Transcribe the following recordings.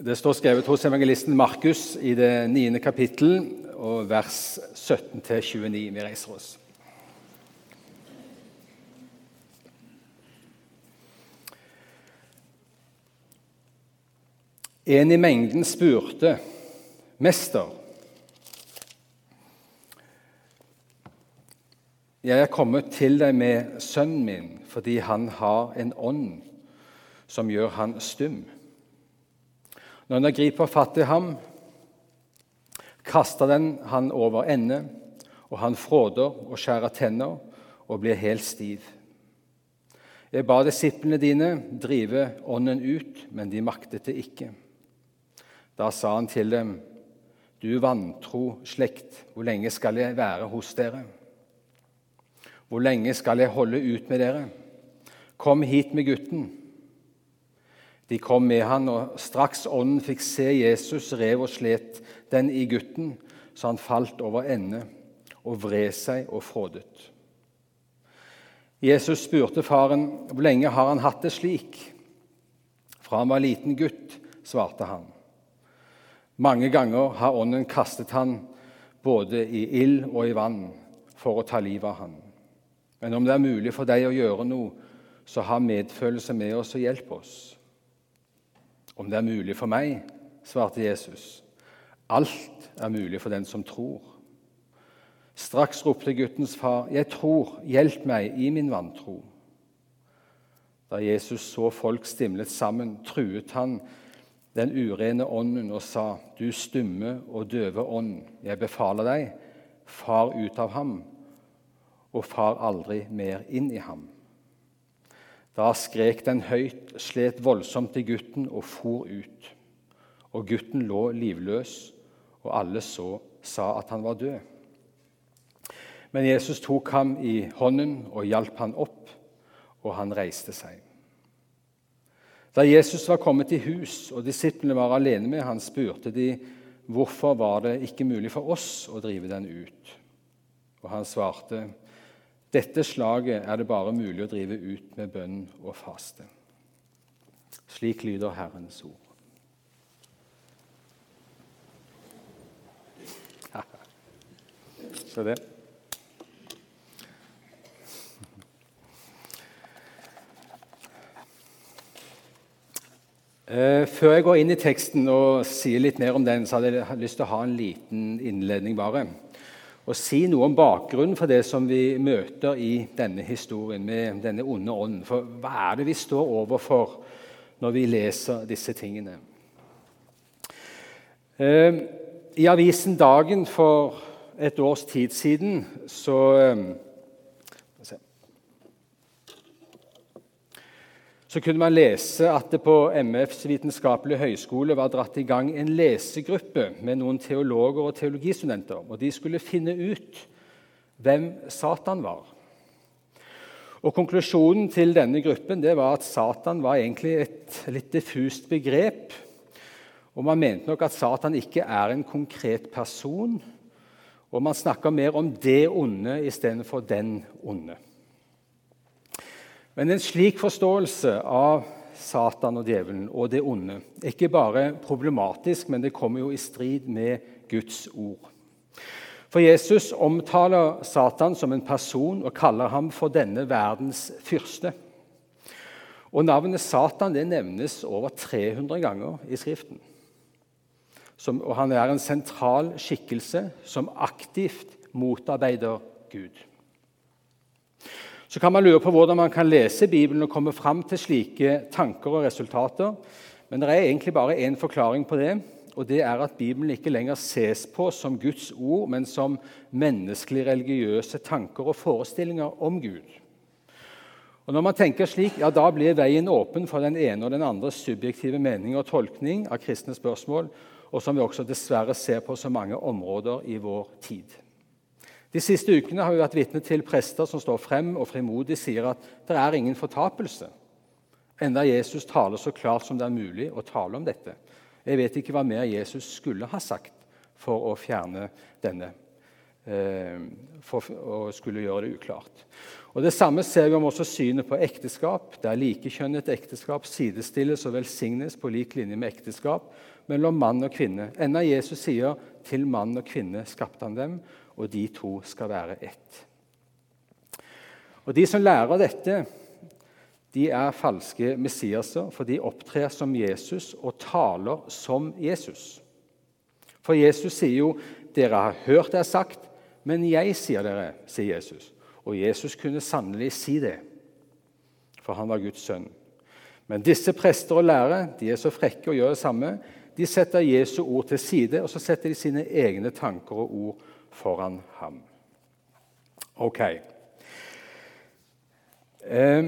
Det står skrevet hos evangelisten Markus i det niende kapittel, og vers 17-29. Vi reiser oss. En i mengden spurte, 'Mester' Jeg er kommet til deg med sønnen min fordi han har en ånd som gjør han stum. Når han griper fatt i ham, kaster den han over ende, og han fråder og skjærer tenner og blir helt stiv. Jeg ba disiplene dine drive ånden ut, men de maktet det ikke. Da sa han til dem, Du vantro slekt, hvor lenge skal jeg være hos dere? Hvor lenge skal jeg holde ut med dere? Kom hit med gutten. De kom med han, og straks ånden fikk se Jesus, rev og slet den i gutten, så han falt over ende og vred seg og frådet. Jesus spurte faren hvor lenge har han hatt det slik. Fra han var liten gutt, svarte han. Mange ganger har ånden kastet han både i ild og i vann for å ta livet av han. Men om det er mulig for deg å gjøre noe, så ha medfølelse med oss og hjelp oss. Om det er mulig for meg, svarte Jesus. Alt er mulig for den som tror. Straks ropte guttens far, 'Jeg tror, hjelp meg i min vantro.' Da Jesus så folk stimlet sammen, truet han den urene ånden og sa, 'Du stumme og døve ånd, jeg befaler deg, far ut av ham.' og far aldri mer inn i ham. Da skrek den høyt, slet voldsomt til gutten og for ut. Og gutten lå livløs, og alle så sa at han var død. Men Jesus tok ham i hånden og hjalp han opp, og han reiste seg. Da Jesus var kommet i hus og disiplene var alene med han, spurte de hvorfor var det ikke mulig for oss å drive den ut. Og han svarte, dette slaget er det bare mulig å drive ut med bønn og faste. Slik lyder Herrens ord. Så det. Eh, før jeg går inn i teksten og sier litt mer om den, så hadde jeg lyst til å ha en liten innledning. bare og si noe om bakgrunnen for det som vi møter i denne historien med denne onde ånden. For hva er det vi står overfor når vi leser disse tingene? Eh, I avisen Dagen for et års tid siden så så kunne man lese at det på MFs vitenskapelige høgskole var dratt i gang en lesegruppe med noen teologer og teologistudenter. og De skulle finne ut hvem Satan var. Og Konklusjonen til denne gruppen det var at Satan var egentlig et litt diffust begrep. Og Man mente nok at Satan ikke er en konkret person. Og man snakker mer om det onde istedenfor den onde. Men en slik forståelse av Satan og djevelen og det onde er ikke bare problematisk, men det kommer jo i strid med Guds ord. For Jesus omtaler Satan som en person og kaller ham for denne verdens fyrste. Og Navnet Satan det nevnes over 300 ganger i Skriften. Som, og Han er en sentral skikkelse som aktivt motarbeider Gud. Så kan man lure på hvordan man kan lese Bibelen og komme fram til slike tanker og resultater. Men det er egentlig bare én forklaring på det, og det er at Bibelen ikke lenger ses på som Guds ord, men som menneskelige religiøse tanker og forestillinger om Gud. Og Når man tenker slik, ja, da blir veien åpen for den ene og den andre subjektive mening og tolkning av kristne spørsmål, og som vi også dessverre ser på så mange områder i vår tid. De siste ukene har vi vært vitne til prester som står frem og frimodig sier at det er ingen fortapelse, enda Jesus taler så klart som det er mulig å tale om dette. Jeg vet ikke hva mer Jesus skulle ha sagt for å fjerne denne, eh, for å skulle gjøre det uklart. Og Det samme ser vi om også synet på ekteskap, der likekjønnet ekteskap sidestilles og velsignes på lik linje med ekteskap mellom mann og kvinne. Enda Jesus sier 'til mann og kvinne skapte han dem', og de to skal være ett. Og De som lærer dette, de er falske messiaser, for de opptrer som Jesus og taler som Jesus. For Jesus sier jo 'Dere har hørt det er sagt, men jeg sier dere', sier Jesus. Og Jesus kunne sannelig si det, for han var Guds sønn. Men disse prester og lærere de er så frekke og gjør det samme. De setter Jesu ord til side, og så setter de sine egne tanker og ord foran ham. Ok. Eh,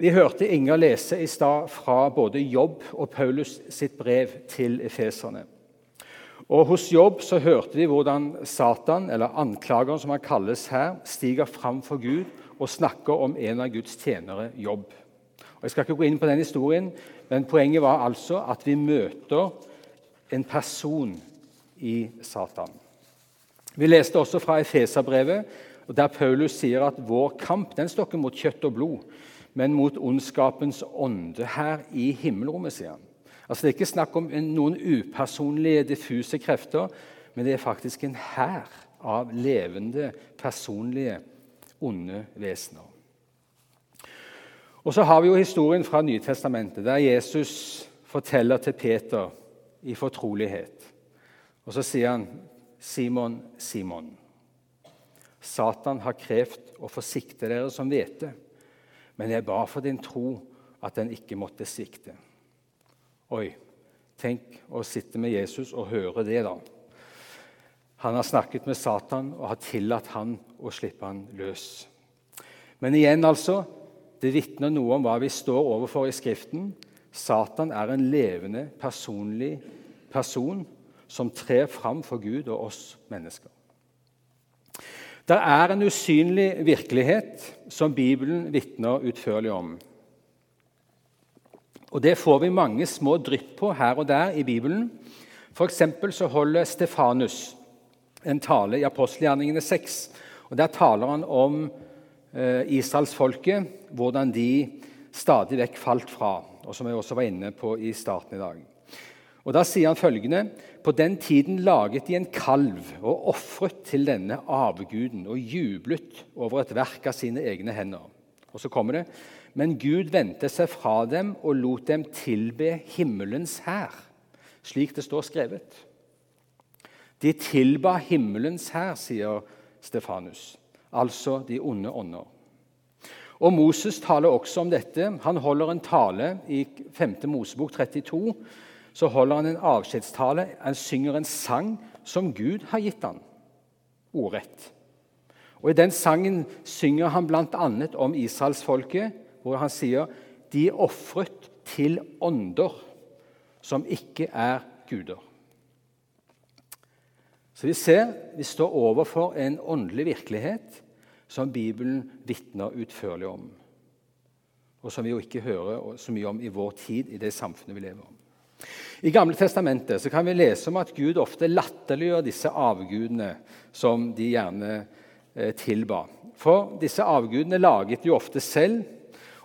vi hørte Inger lese i stad fra både Jobb og Paulus sitt brev til efeserne. Og Hos Jobb så hørte vi hvordan Satan, eller anklageren som han kalles her, stiger fram for Gud og snakker om en av Guds tjenere, Jobb. Og Jeg skal ikke gå inn på den historien, men poenget var altså at vi møter en person i Satan. Vi leste også fra Efeserbrevet, der Paulus sier at vår kamp den står ikke mot kjøtt og blod, men mot ondskapens ånde her i himmelrommet, sier han. Altså, Det er ikke snakk om noen upersonlige, diffuse krefter, men det er faktisk en hær av levende, personlige, onde vesener. Og Så har vi jo historien fra Nytestamentet, der Jesus forteller til Peter i fortrolighet. Og Så sier han, 'Simon, Simon, Satan har krevd å forsikte dere som hvete.' Men jeg ba for din tro at den ikke måtte svikte. Oi, tenk å sitte med Jesus og høre det, da. Han har snakket med Satan og har tillatt han å slippe han løs. Men igjen, altså, det vitner noe om hva vi står overfor i Skriften. Satan er en levende, personlig person som trer fram for Gud og oss mennesker. Det er en usynlig virkelighet som Bibelen vitner utførlig om. Og Det får vi mange små drypp på her og der i Bibelen. For så holder Stefanus en tale i apostelgjerningene 6. og Der taler han om eh, israelsfolket, hvordan de stadig vekk falt fra. og Som jeg også var inne på i starten i dag. Og Da sier han følgende.: På den tiden laget de en kalv og ofret til denne avguden og jublet over et verk av sine egne hender. Og så kommer det men Gud vendte seg fra dem og lot dem tilbe himmelens hær, slik det står skrevet. De tilba himmelens hær, sier Stefanus, altså de onde ånder. Og Moses taler også om dette. Han holder en tale i 5. Mosebok 32. Så holder han en avskjedstale. Han synger en sang som Gud har gitt han, ordrett. Og I den sangen synger han bl.a. om israelsfolket hvor han sier de er ofret til ånder som ikke er guder. Så vi ser vi står overfor en åndelig virkelighet som Bibelen vitner utførlig om, og som vi jo ikke hører så mye om i vår tid, i det samfunnet vi lever om. I Gamle testamentet kan vi lese om at Gud ofte latterliggjør disse avgudene som de gjerne eh, tilba. For disse avgudene laget de ofte selv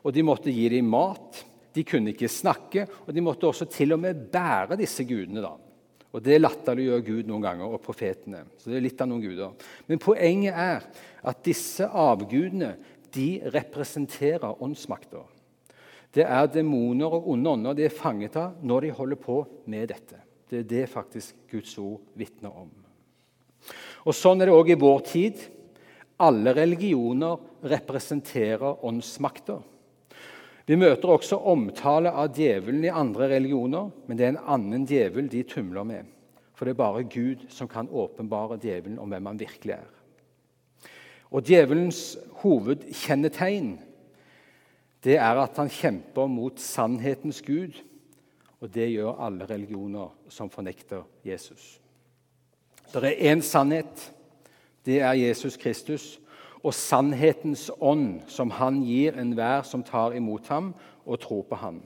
og de måtte gi dem mat. De kunne ikke snakke, og de måtte også til og med bære disse gudene. da. Og Det latterliggjør Gud noen ganger, og profetene. Så det er litt av noen guder. Men poenget er at disse avgudene de representerer åndsmakter. Det er demoner og onde ånder de er fanget av når de holder på med dette. Det er det faktisk Guds ord vitner om. Og Sånn er det òg i vår tid. Alle religioner representerer åndsmakter. Vi møter også omtale av djevelen i andre religioner, men det er en annen djevel de tumler med. For det er bare Gud som kan åpenbare djevelen om hvem han virkelig er. Og Djevelens hovedkjennetegn det er at han kjemper mot sannhetens Gud. Og det gjør alle religioner som fornekter Jesus. Det er én sannhet. Det er Jesus Kristus og sannhetens ånd, som han gir enhver som tar imot ham og tror på ham.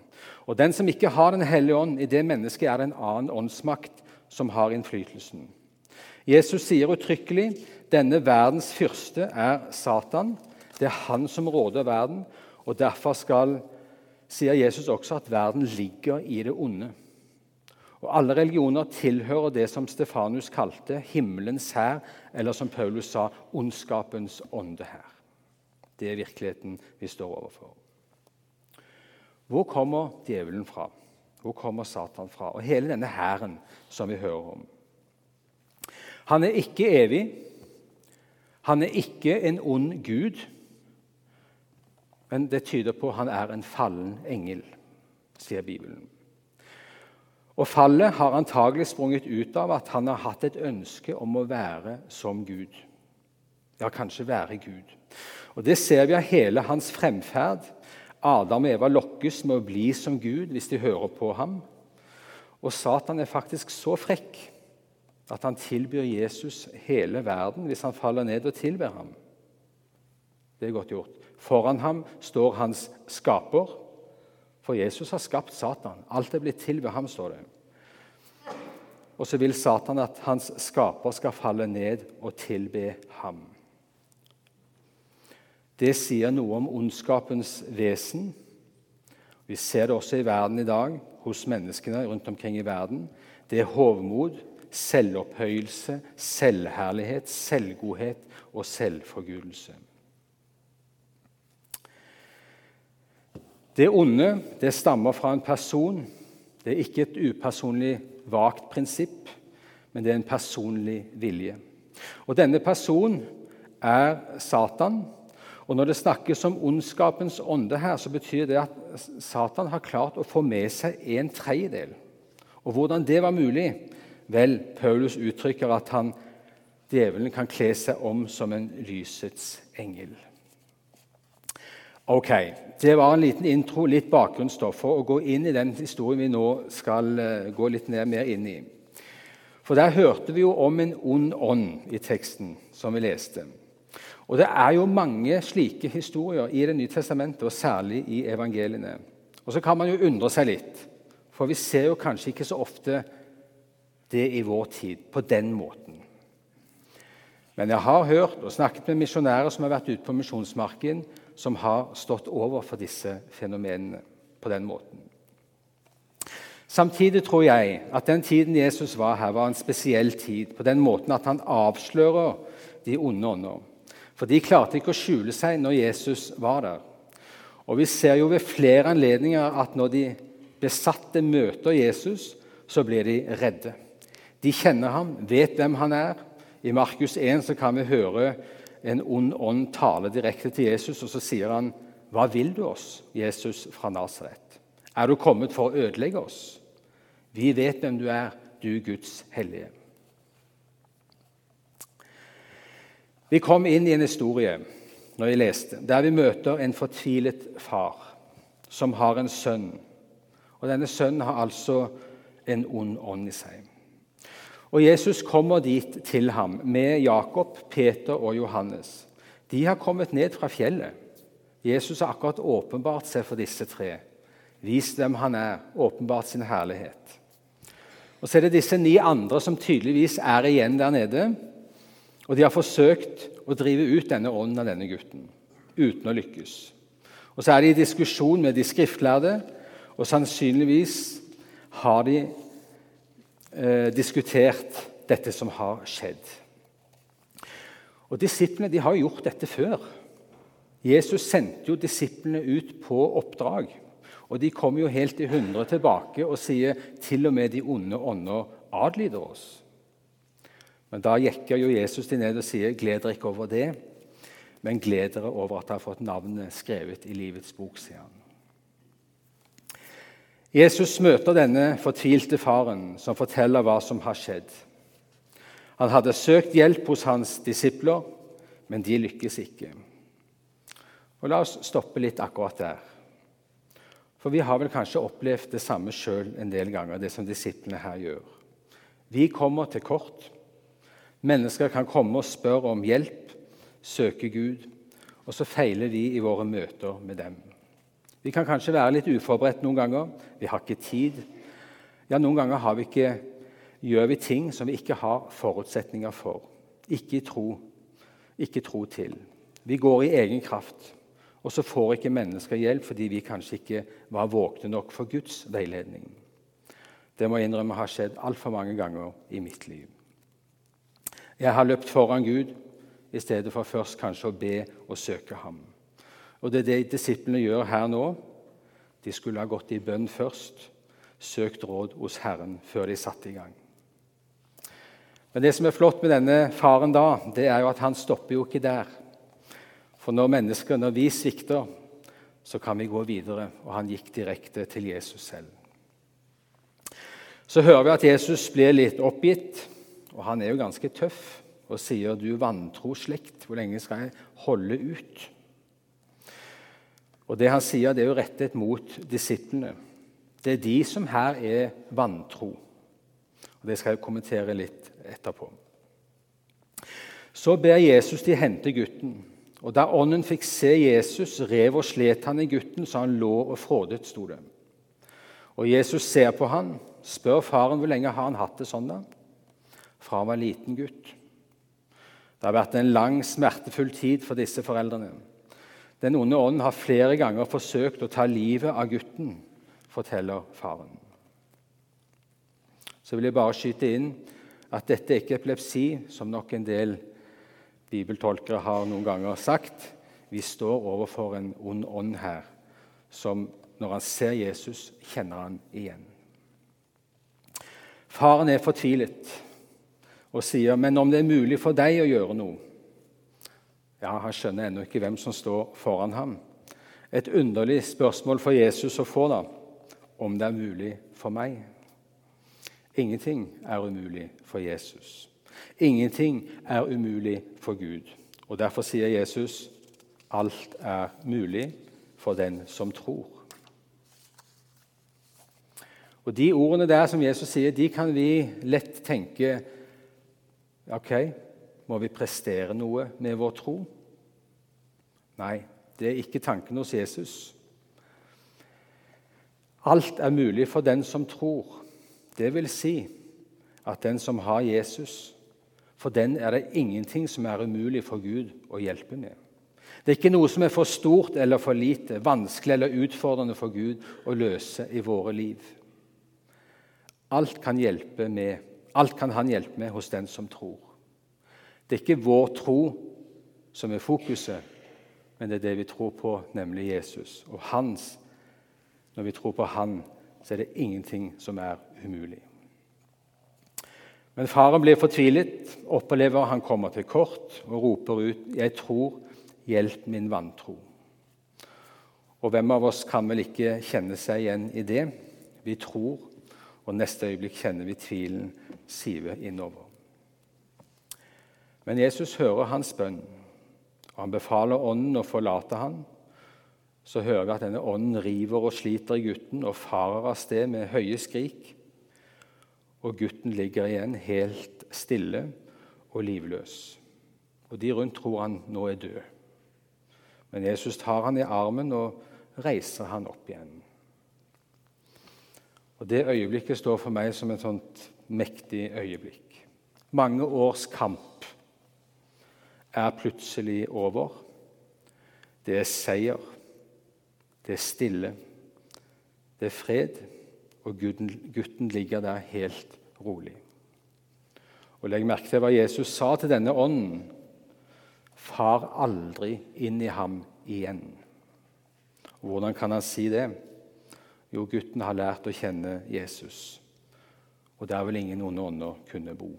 Og Den som ikke har Den hellige ånd, i det mennesket er det en annen åndsmakt som har innflytelsen. Jesus sier uttrykkelig denne verdens fyrste er Satan, Det er han som råder verden, og derfor skal, sier Jesus også at verden ligger i det onde. Og Alle religioner tilhører det som Stefanus kalte himmelens hær, eller som Paulus sa, ondskapens ånde her. Det er virkeligheten vi står overfor. Hvor kommer djevelen fra? Hvor kommer Satan fra? Og hele denne hæren som vi hører om. Han er ikke evig. Han er ikke en ond gud. Men det tyder på at han er en fallen engel, sier Bibelen. Og Fallet har antagelig sprunget ut av at han har hatt et ønske om å være som Gud. Ja, kanskje være Gud. Og Det ser vi av hele hans fremferd. Adam og Eva lokkes med å bli som Gud hvis de hører på ham. Og Satan er faktisk så frekk at han tilbyr Jesus hele verden hvis han faller ned og tilber ham. Det er godt gjort. Foran ham står hans skaper, for Jesus har skapt Satan. Alt er blitt til ved ham, står det. Og så vil Satan at hans skaper skal falle ned og tilbe ham. Det sier noe om ondskapens vesen. Vi ser det også i verden i dag, hos menneskene rundt omkring i verden. Det er hovmod, selvopphøyelse, selvherlighet, selvgodhet og selvforgudelse. Det onde det stammer fra en person. Det er ikke et upersonlig, vagt prinsipp, men det er en personlig vilje. Og Denne personen er Satan. Og Når det snakkes om ondskapens ånde her, så betyr det at Satan har klart å få med seg en tredjedel. Og Hvordan det var mulig? Vel, Paulus uttrykker at han, djevelen kan kle seg om som en lysets engel. Ok, Det var en liten intro, litt bakgrunnsstoff, for å gå inn i den historien vi nå skal uh, gå litt ned, mer inn i. For Der hørte vi jo om en ond ånd i teksten som vi leste. Og Det er jo mange slike historier i Det nye testamentet, og særlig i evangeliene. Og Så kan man jo undre seg litt, for vi ser jo kanskje ikke så ofte det i vår tid på den måten. Men jeg har hørt og snakket med misjonærer som har vært ute på misjonsmarken, som har stått overfor disse fenomenene på den måten. Samtidig tror jeg at den tiden Jesus var her, var en spesiell tid på den måten at han avslører de onde ånder. For de klarte ikke å skjule seg når Jesus var der. Og Vi ser jo ved flere anledninger at når de besatte møter Jesus, så blir de redde. De kjenner ham, vet hvem han er. I Markus 1 så kan vi høre en ond ånd taler direkte til Jesus, og så sier han, 'Hva vil du oss, Jesus fra Nasaret? Er du kommet for å ødelegge oss?' 'Vi vet hvem du er, du Guds hellige.' Vi kom inn i en historie når jeg leste, der vi møter en fortvilet far som har en sønn. Og Denne sønnen har altså en ond ånd i seg. Og Jesus kommer dit til ham med Jakob, Peter og Johannes. De har kommet ned fra fjellet. Jesus har akkurat åpenbart seg for disse tre. Vist hvem han er, åpenbart sin herlighet. Og Så er det disse ni andre som tydeligvis er igjen der nede. Og De har forsøkt å drive ut denne ånden av denne gutten, uten å lykkes. Og Så er de i diskusjon med de skriftlærde, og sannsynligvis har de eh, diskutert dette som har skjedd. Og Disiplene de har gjort dette før. Jesus sendte jo disiplene ut på oppdrag. Og De kommer jo helt i hundre tilbake og sier til og med de onde ånder adlyder oss. Men da jekker jo Jesus de ned og sier, 'Gled dere ikke over det, men gled dere over at dere har fått navnet skrevet i livets bok', sier han. Jesus møter denne fortvilte faren som forteller hva som har skjedd. Han hadde søkt hjelp hos hans disipler, men de lykkes ikke. Og La oss stoppe litt akkurat der. For vi har vel kanskje opplevd det samme sjøl en del ganger, det som disiplene her gjør. Vi kommer til kort. Mennesker kan komme og spørre om hjelp, søke Gud, og så feiler vi i våre møter med dem. Vi kan kanskje være litt uforberedt noen ganger. Vi har ikke tid. Ja, Noen ganger vi ikke, gjør vi ting som vi ikke har forutsetninger for. Ikke tro, ikke tro til. Vi går i egen kraft. Og så får ikke mennesker hjelp fordi vi kanskje ikke var våkne nok for Guds veiledning. Det må jeg innrømme har skjedd altfor mange ganger i mitt liv. Jeg har løpt foran Gud i stedet for først kanskje å be og søke ham. Og Det er det disiplene gjør her nå. De skulle ha gått i bønn først, søkt råd hos Herren før de satte i gang. Men det som er flott med denne faren da, det er jo at han stopper jo ikke der. For når mennesker, når vi svikter, så kan vi gå videre. Og han gikk direkte til Jesus selv. Så hører vi at Jesus blir litt oppgitt, og han er jo ganske tøff og sier, 'Du vantro slekt, hvor lenge skal jeg holde ut?' Og Det han sier, det er jo rettet mot disiplene. Det er de som her er vantro. Og Det skal jeg kommentere litt etterpå. Så ber Jesus de hente gutten. Og Da ånden fikk se Jesus, rev og slet han i gutten så han lå og frådet, sto det. Og Jesus ser på han, spør faren hvor lenge har han hatt det sånn. da? Fra han var liten gutt. Det har vært en lang, smertefull tid for disse foreldrene. Den onde ånden har flere ganger forsøkt å ta livet av gutten, forteller faren. Så vil jeg bare skyte inn at dette er ikke epilepsi, som nok en del bibeltolkere har noen ganger sagt. Vi står overfor en ond ånd her, som når han ser Jesus, kjenner han igjen. Faren er fortvilet og sier, 'Men om det er mulig for deg å gjøre noe' Ja, Han skjønner ennå ikke hvem som står foran ham. Et underlig spørsmål for Jesus å få, da, om det er mulig for meg. Ingenting er umulig for Jesus. Ingenting er umulig for Gud. Og Derfor sier Jesus alt er mulig for den som tror. Og De ordene der som Jesus sier, de kan vi lett tenke Ok, må vi prestere noe med vår tro? Nei, det er ikke tanken hos Jesus. Alt er mulig for den som tror. Det vil si at den som har Jesus, for den er det ingenting som er umulig for Gud å hjelpe med. Det er ikke noe som er for stort eller for lite, vanskelig eller utfordrende for Gud å løse i våre liv. Alt kan, med, alt kan Han hjelpe med hos den som tror. Det er ikke vår tro som er fokuset, men det er det vi tror på, nemlig Jesus. Og hans, når vi tror på Han, så er det ingenting som er umulig. Men faren blir fortvilet, opplever han kommer til kort og roper ut 'Jeg tror, hjelp min vantro'. Og Hvem av oss kan vel ikke kjenne seg igjen i det? Vi tror, og neste øyeblikk kjenner vi tvilen sive innover. Men Jesus hører hans bønn, og han befaler ånden å forlate ham. Så hører vi at denne ånden river og sliter i gutten og farer av sted med høye skrik og gutten ligger igjen helt stille og livløs. Og De rundt tror han nå er død. Men Jesus tar han i armen og reiser han opp igjen. Og Det øyeblikket står for meg som et sånt mektig øyeblikk. Mange års kamp er plutselig over. Det er seier. Det er stille. Det er fred og gutten, gutten ligger der helt rolig. Og Legg merke til hva Jesus sa til denne ånden. Far aldri inn i ham igjen. Og hvordan kan han si det? Jo, gutten har lært å kjenne Jesus, og der vil ingen onde ånder kunne bo.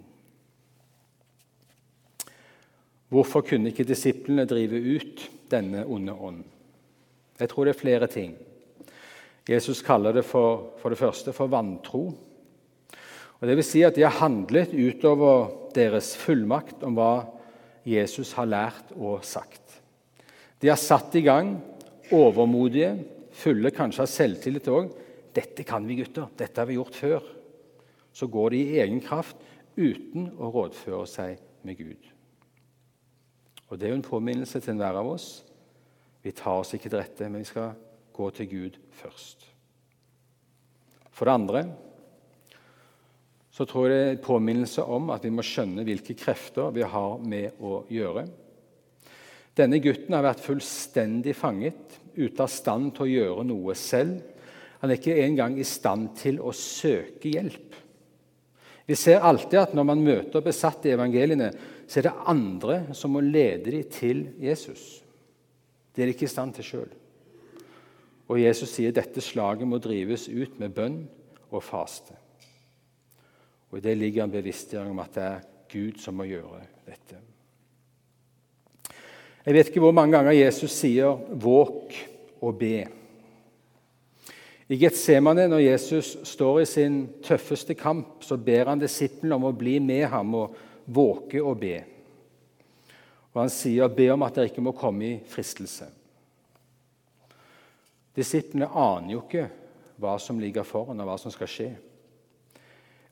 Hvorfor kunne ikke disiplene drive ut denne onde ånden? Jeg tror det er flere ting. Jesus kaller det for, for det første for vantro. Og det vil si at De har handlet utover deres fullmakt om hva Jesus har lært og sagt. De har satt i gang, overmodige, fulle kanskje av selvtillit òg. 'Dette kan vi, gutter. Dette har vi gjort før.' Så går de i egen kraft uten å rådføre seg med Gud. Og Det er jo en påminnelse til enhver av oss. Vi tar oss ikke til rette, men vi skal gå til Gud først. For det andre så tror jeg det er en påminnelse om at vi må skjønne hvilke krefter vi har med å gjøre. Denne gutten har vært fullstendig fanget, ute av stand til å gjøre noe selv. Han er ikke engang i stand til å søke hjelp. Vi ser alltid at når man møter besatte i evangeliene, så er det andre som må lede dem til Jesus. Det er de ikke i stand til sjøl. Og Jesus sier dette slaget må drives ut med bønn og faste. Og I det ligger en bevisstgjøring om at det er Gud som må gjøre dette. Jeg vet ikke hvor mange ganger Jesus sier 'våk og be'. I Getsemane, når Jesus står i sin tøffeste kamp, så ber han disiplene om å bli med ham og våke og be. Og Han sier 'be om at dere ikke må komme i fristelse'. Disiplene aner jo ikke hva som ligger foran, og hva som skal skje.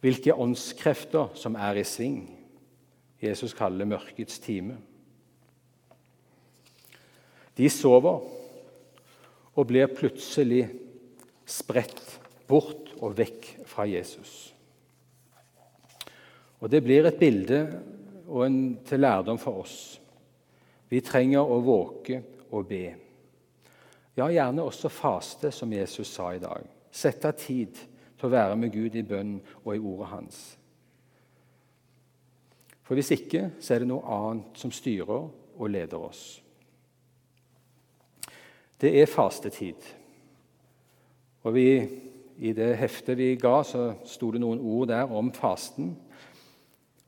Hvilke åndskrefter som er i sving. Jesus kaller det mørkets time. De sover og blir plutselig spredt bort og vekk fra Jesus. Og Det blir et bilde og en til lærdom for oss. Vi trenger å våke og be. Ja, gjerne også faste, som Jesus sa i dag. Sette av tid til å være med Gud i bønn og i ordet hans. For hvis ikke, så er det noe annet som styrer og leder oss. Det er fastetid. Og vi, I det heftet vi ga, så sto det noen ord der om fasten.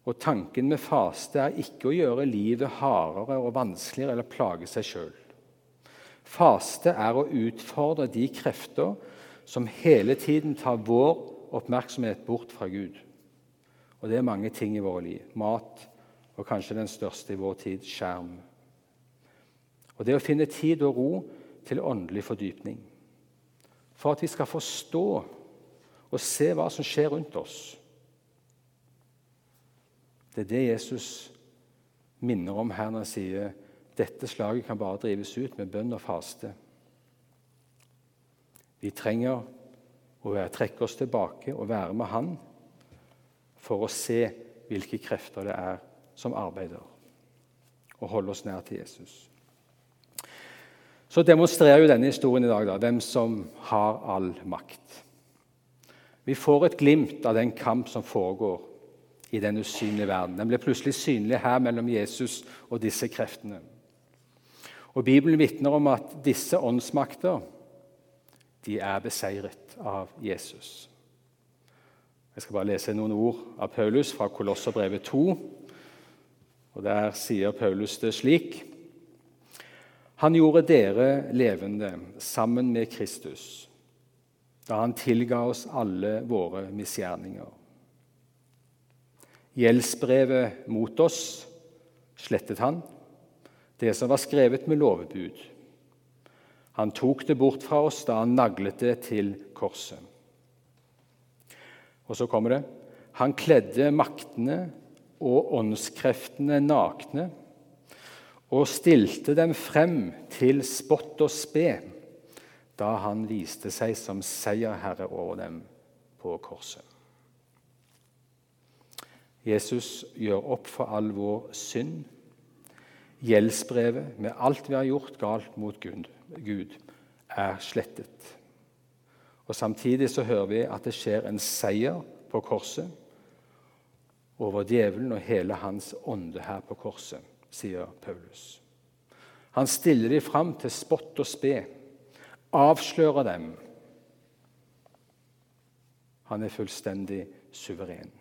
Og Tanken med faste er ikke å gjøre livet hardere og vanskeligere eller plage seg sjøl. Faste er å utfordre de krefter som hele tiden tar vår oppmerksomhet bort fra Gud. Og det er mange ting i våre liv. Mat og kanskje den største i vår tid skjerm. Og det å finne tid og ro til åndelig fordypning for at vi skal forstå og se hva som skjer rundt oss. Det er det Jesus minner om her når han sier dette slaget kan bare drives ut med bønn og faste. Vi trenger å trekke oss tilbake og være med Han for å se hvilke krefter det er som arbeider, og holde oss nær til Jesus. Så demonstrerer jo denne historien i dag da, hvem som har all makt. Vi får et glimt av den kamp som foregår i den usynlige verden. Den ble plutselig synlig her mellom Jesus og disse kreftene. Og Bibelen vitner om at disse åndsmakter de er beseiret av Jesus. Jeg skal bare lese noen ord av Paulus fra Kolosserbrevet 2. Og Der sier Paulus det slik.: han gjorde dere levende sammen med Kristus da han tilga oss alle våre misgjerninger. Gjeldsbrevet mot oss slettet han, det som var skrevet med lovbud. Han tok det bort fra oss da han naglet det til korset. Og så kommer det Han kledde maktene og åndskreftene nakne og stilte dem frem til spott og spe da han viste seg som seierherre over dem på korset. Jesus gjør opp for all vår synd. Gjeldsbrevet med alt vi har gjort galt mot Gud, er slettet. Og Samtidig så hører vi at det skjer en seier på korset over djevelen og hele hans ånde her på korset sier Paulus. Han stiller dem fram til spott og spe, avslører dem. Han er fullstendig suveren.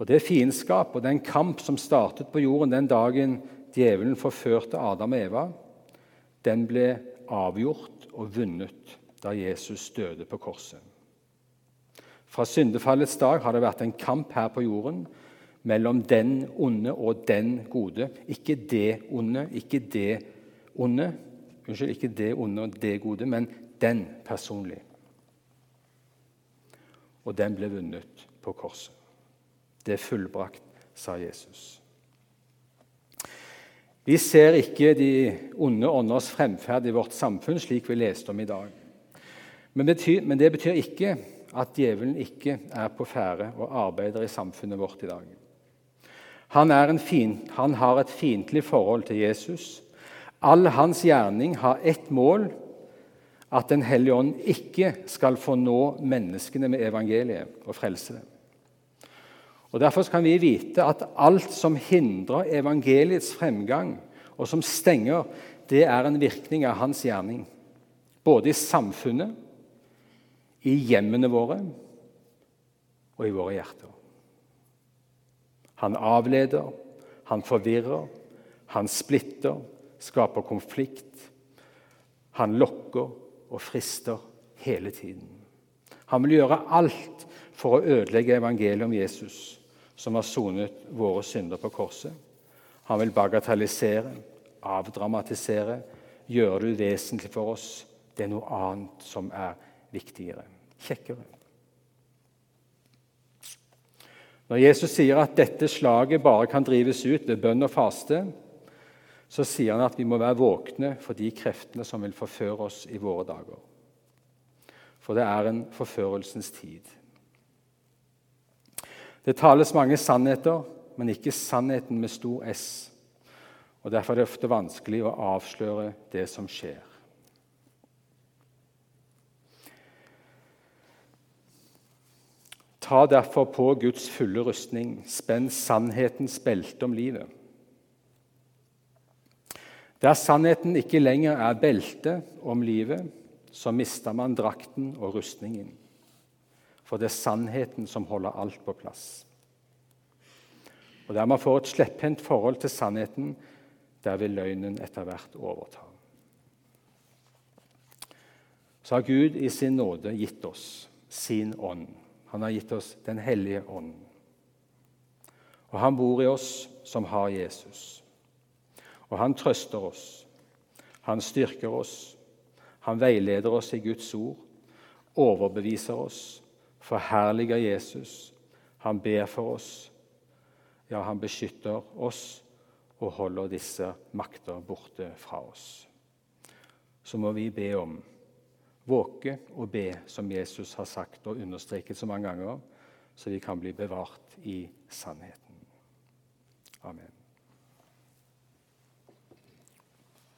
Og Det fiendskap og den kamp som startet på jorden den dagen djevelen forførte Adam og Eva, den ble avgjort og vunnet da Jesus døde på korset. Fra syndefallets dag har det vært en kamp her på jorden mellom den onde og den gode. Ikke det onde, ikke det onde. Unnskyld, ikke det onde og det gode, men den personlig. Og den ble vunnet på korset. Det er fullbrakt, sa Jesus. Vi ser ikke de onde ånders fremferd i vårt samfunn slik vi leste om i dag. Men, betyr, men det betyr ikke at djevelen ikke er på ferde og arbeider i samfunnet vårt i dag. Han, fin, han har et fiendtlig forhold til Jesus. All hans gjerning har ett mål at Den hellige ånd ikke skal få nå menneskene med evangeliet og frelse dem. Og Derfor kan vi vite at alt som hindrer evangeliets fremgang, og som stenger, det er en virkning av hans gjerning. Både i samfunnet, i hjemmene våre og i våre hjerter. Han avleder, han forvirrer, han splitter, skaper konflikt. Han lokker og frister hele tiden. Han vil gjøre alt for å ødelegge evangeliet om Jesus, som har sonet våre synder på korset. Han vil bagatellisere, avdramatisere, gjøre det uvesentlig for oss. Det er noe annet som er viktigere, kjekkere. Når Jesus sier at dette slaget bare kan drives ut ved bønn og faste, så sier han at vi må være våkne for de kreftene som vil forføre oss i våre dager. For det er en forførelsens tid. Det tales mange sannheter, men ikke sannheten med stor S. Og Derfor er det ofte vanskelig å avsløre det som skjer. Ta derfor på Guds fulle rustning, spenn sannhetens belte om livet. Der sannheten ikke lenger er beltet om livet, så mister man drakten og rustningen. For det er sannheten som holder alt på plass. Og Der man får et slepphendt forhold til sannheten, der vil løgnen etter hvert overta. Så har Gud i sin nåde gitt oss sin ånd. Han har gitt oss Den hellige ånd. Og han bor i oss som har Jesus. Og han trøster oss, han styrker oss, han veileder oss i Guds ord, overbeviser oss, forherliger Jesus, han ber for oss. Ja, han beskytter oss og holder disse makter borte fra oss. Så må vi be om våke og be, som Jesus har sagt og understreket så mange ganger, så vi kan bli bevart i sannheten. Amen.